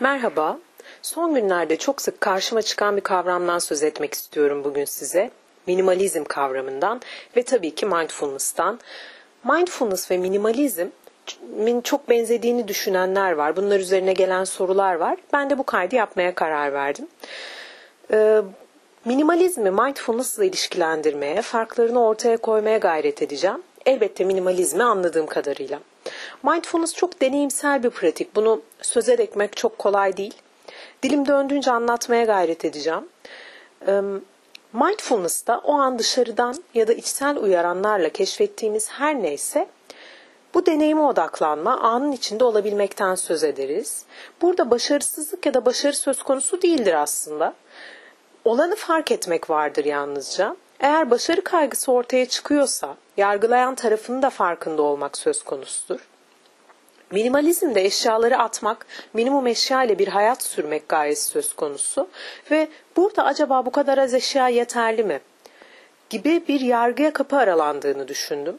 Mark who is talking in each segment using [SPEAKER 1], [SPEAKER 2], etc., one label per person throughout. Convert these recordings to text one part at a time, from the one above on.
[SPEAKER 1] Merhaba. Son günlerde çok sık karşıma çıkan bir kavramdan söz etmek istiyorum bugün size. Minimalizm kavramından ve tabii ki mindfulness'tan. Mindfulness ve minimalizmin çok benzediğini düşünenler var. Bunlar üzerine gelen sorular var. Ben de bu kaydı yapmaya karar verdim. Ee, minimalizmi mindfulness ile ilişkilendirmeye, farklarını ortaya koymaya gayret edeceğim. Elbette minimalizmi anladığım kadarıyla. Mindfulness çok deneyimsel bir pratik. Bunu söze ekmek çok kolay değil. Dilim döndüğünce anlatmaya gayret edeceğim. Mindfulness'ta o an dışarıdan ya da içsel uyaranlarla keşfettiğimiz her neyse bu deneyime odaklanma anın içinde olabilmekten söz ederiz. Burada başarısızlık ya da başarı söz konusu değildir aslında. Olanı fark etmek vardır yalnızca. Eğer başarı kaygısı ortaya çıkıyorsa, yargılayan tarafının da farkında olmak söz konusudur. Minimalizmde eşyaları atmak, minimum eşya ile bir hayat sürmek gayesi söz konusu ve burada acaba bu kadar az eşya yeterli mi? gibi bir yargıya kapı aralandığını düşündüm.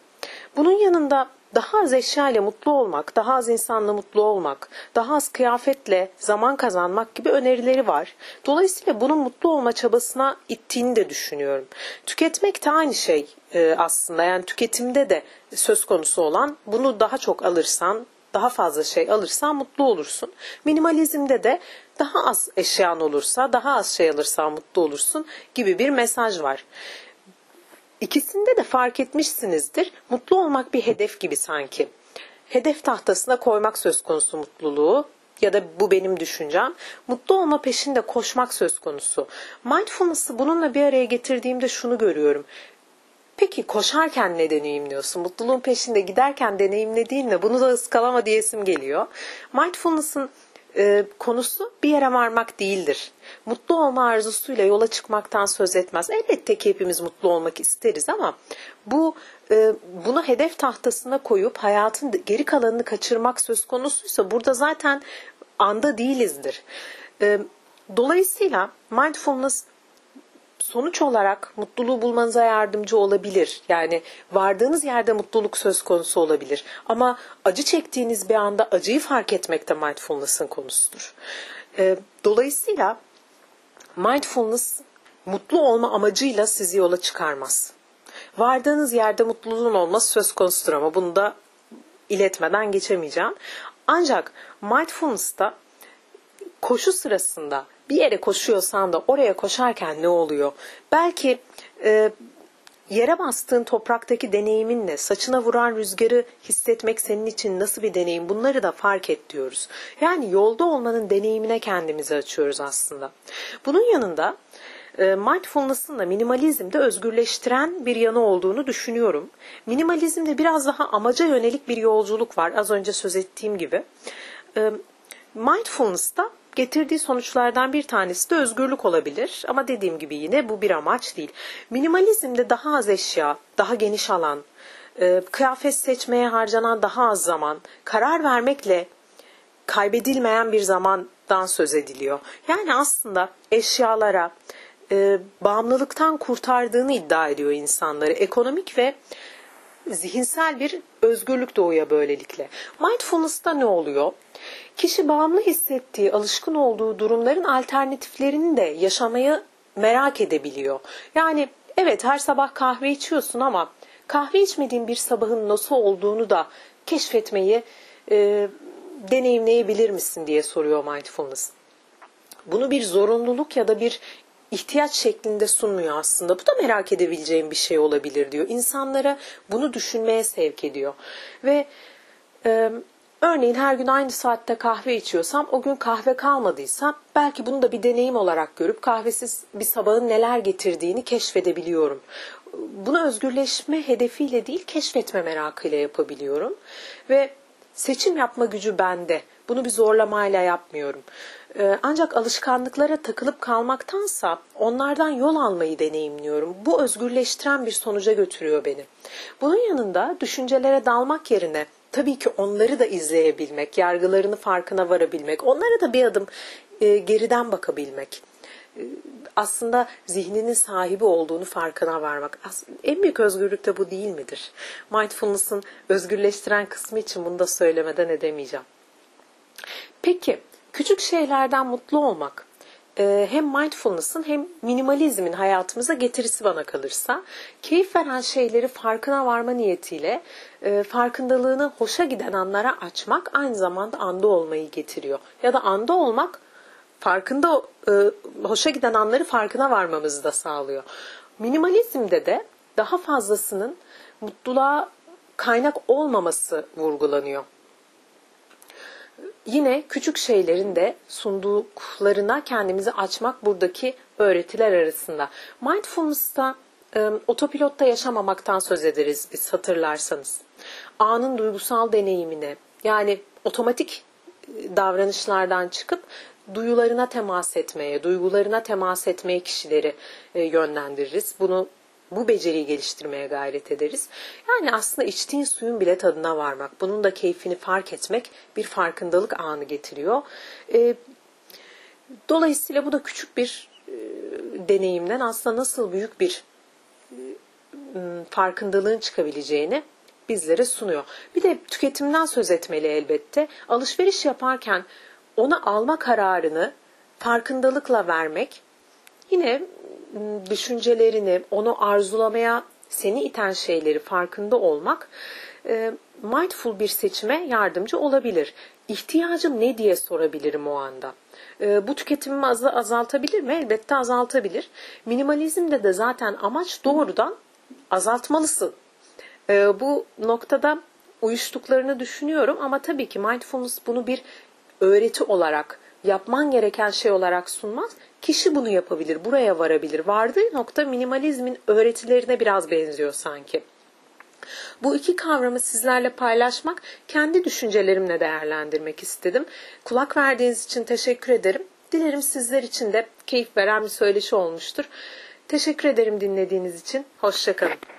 [SPEAKER 1] Bunun yanında daha az eşya ile mutlu olmak, daha az insanla mutlu olmak, daha az kıyafetle zaman kazanmak gibi önerileri var. Dolayısıyla bunun mutlu olma çabasına ittiğini de düşünüyorum. Tüketmek de aynı şey e, aslında. Yani tüketimde de söz konusu olan bunu daha çok alırsan, daha fazla şey alırsan mutlu olursun. Minimalizmde de daha az eşyan olursa, daha az şey alırsan mutlu olursun gibi bir mesaj var. İkisinde de fark etmişsinizdir. Mutlu olmak bir hedef gibi sanki. Hedef tahtasına koymak söz konusu mutluluğu ya da bu benim düşüncem. Mutlu olma peşinde koşmak söz konusu. Mindfulness'ı bununla bir araya getirdiğimde şunu görüyorum. Peki koşarken ne deneyimliyorsun? Mutluluğun peşinde giderken deneyimlediğinle bunu da ıskalama diyesim geliyor. Mindfulness'ın e, konusu bir yere varmak değildir. Mutlu olma arzusuyla yola çıkmaktan söz etmez. Elbette ki hepimiz mutlu olmak isteriz ama bu e, bunu hedef tahtasına koyup hayatın geri kalanını kaçırmak söz konusuysa burada zaten anda değilizdir. E, dolayısıyla mindfulness sonuç olarak mutluluğu bulmanıza yardımcı olabilir. Yani vardığınız yerde mutluluk söz konusu olabilir. Ama acı çektiğiniz bir anda acıyı fark etmek de mindfulness'ın konusudur. Ee, dolayısıyla mindfulness mutlu olma amacıyla sizi yola çıkarmaz. Vardığınız yerde mutluluğun olması söz konusudur ama bunu da iletmeden geçemeyeceğim. Ancak mindfulness'ta koşu sırasında bir yere koşuyorsan da oraya koşarken ne oluyor? Belki e, yere bastığın topraktaki deneyiminle saçına vuran rüzgarı hissetmek senin için nasıl bir deneyim bunları da fark et diyoruz. Yani yolda olmanın deneyimine kendimizi açıyoruz aslında. Bunun yanında e, mindfulness'ın da minimalizmde özgürleştiren bir yanı olduğunu düşünüyorum. Minimalizmde biraz daha amaca yönelik bir yolculuk var az önce söz ettiğim gibi. E, mindfulness'ta getirdiği sonuçlardan bir tanesi de özgürlük olabilir. Ama dediğim gibi yine bu bir amaç değil. Minimalizmde daha az eşya, daha geniş alan, e, kıyafet seçmeye harcanan daha az zaman, karar vermekle kaybedilmeyen bir zamandan söz ediliyor. Yani aslında eşyalara, e, bağımlılıktan kurtardığını iddia ediyor insanları. Ekonomik ve zihinsel bir özgürlük doğuya böylelikle. Mindfulness'ta ne oluyor? Kişi bağımlı hissettiği, alışkın olduğu durumların alternatiflerini de yaşamaya merak edebiliyor. Yani evet her sabah kahve içiyorsun ama kahve içmediğin bir sabahın nasıl olduğunu da keşfetmeyi e, deneyimleyebilir misin diye soruyor mindfulness. Bunu bir zorunluluk ya da bir ihtiyaç şeklinde sunmuyor aslında. Bu da merak edebileceğim bir şey olabilir diyor. İnsanlara bunu düşünmeye sevk ediyor. Ve e, örneğin her gün aynı saatte kahve içiyorsam, o gün kahve kalmadıysa belki bunu da bir deneyim olarak görüp kahvesiz bir sabahın neler getirdiğini keşfedebiliyorum. Bunu özgürleşme hedefiyle değil, keşfetme merakıyla yapabiliyorum. Ve seçim yapma gücü bende. Bunu bir zorlamayla yapmıyorum. Ee, ancak alışkanlıklara takılıp kalmaktansa onlardan yol almayı deneyimliyorum. Bu özgürleştiren bir sonuca götürüyor beni. Bunun yanında düşüncelere dalmak yerine tabii ki onları da izleyebilmek, yargılarını farkına varabilmek, onlara da bir adım e, geriden bakabilmek e, aslında zihninin sahibi olduğunu farkına varmak. En büyük özgürlük de bu değil midir? Mindfulness'ın özgürleştiren kısmı için bunu da söylemeden edemeyeceğim. Peki Küçük şeylerden mutlu olmak e, hem mindfulness'ın hem minimalizmin hayatımıza getirisi bana kalırsa keyif veren şeyleri farkına varma niyetiyle e, farkındalığını hoşa giden anlara açmak aynı zamanda anda olmayı getiriyor. Ya da anda olmak farkında e, hoşa giden anları farkına varmamızı da sağlıyor. Minimalizmde de daha fazlasının mutluluğa kaynak olmaması vurgulanıyor. Yine küçük şeylerin de sunduklarına kendimizi açmak buradaki öğretiler arasında. Mindfulness'ta e, otopilotta yaşamamaktan söz ederiz biz hatırlarsanız. Anın duygusal deneyimine yani otomatik davranışlardan çıkıp duyularına temas etmeye, duygularına temas etmeye kişileri e, yönlendiririz. Bunu bu beceriyi geliştirmeye gayret ederiz. Yani aslında içtiğin suyun bile tadına varmak, bunun da keyfini fark etmek bir farkındalık anı getiriyor. E, dolayısıyla bu da küçük bir e, deneyimden aslında nasıl büyük bir farkındalığın çıkabileceğini bizlere sunuyor. Bir de tüketimden söz etmeli elbette. Alışveriş yaparken onu alma kararını farkındalıkla vermek yine düşüncelerini, onu arzulamaya seni iten şeyleri farkında olmak mindful bir seçime yardımcı olabilir. İhtiyacım ne diye sorabilirim o anda. Bu tüketimimi azaltabilir mi? Elbette azaltabilir. Minimalizmde de zaten amaç doğrudan azaltmalısın. Bu noktada uyuştuklarını düşünüyorum ama tabii ki mindfulness bunu bir öğreti olarak, yapman gereken şey olarak sunmaz. Kişi bunu yapabilir, buraya varabilir. Vardığı nokta minimalizmin öğretilerine biraz benziyor sanki. Bu iki kavramı sizlerle paylaşmak, kendi düşüncelerimle değerlendirmek istedim. Kulak verdiğiniz için teşekkür ederim. Dilerim sizler için de keyif veren bir söyleşi olmuştur. Teşekkür ederim dinlediğiniz için. Hoşçakalın.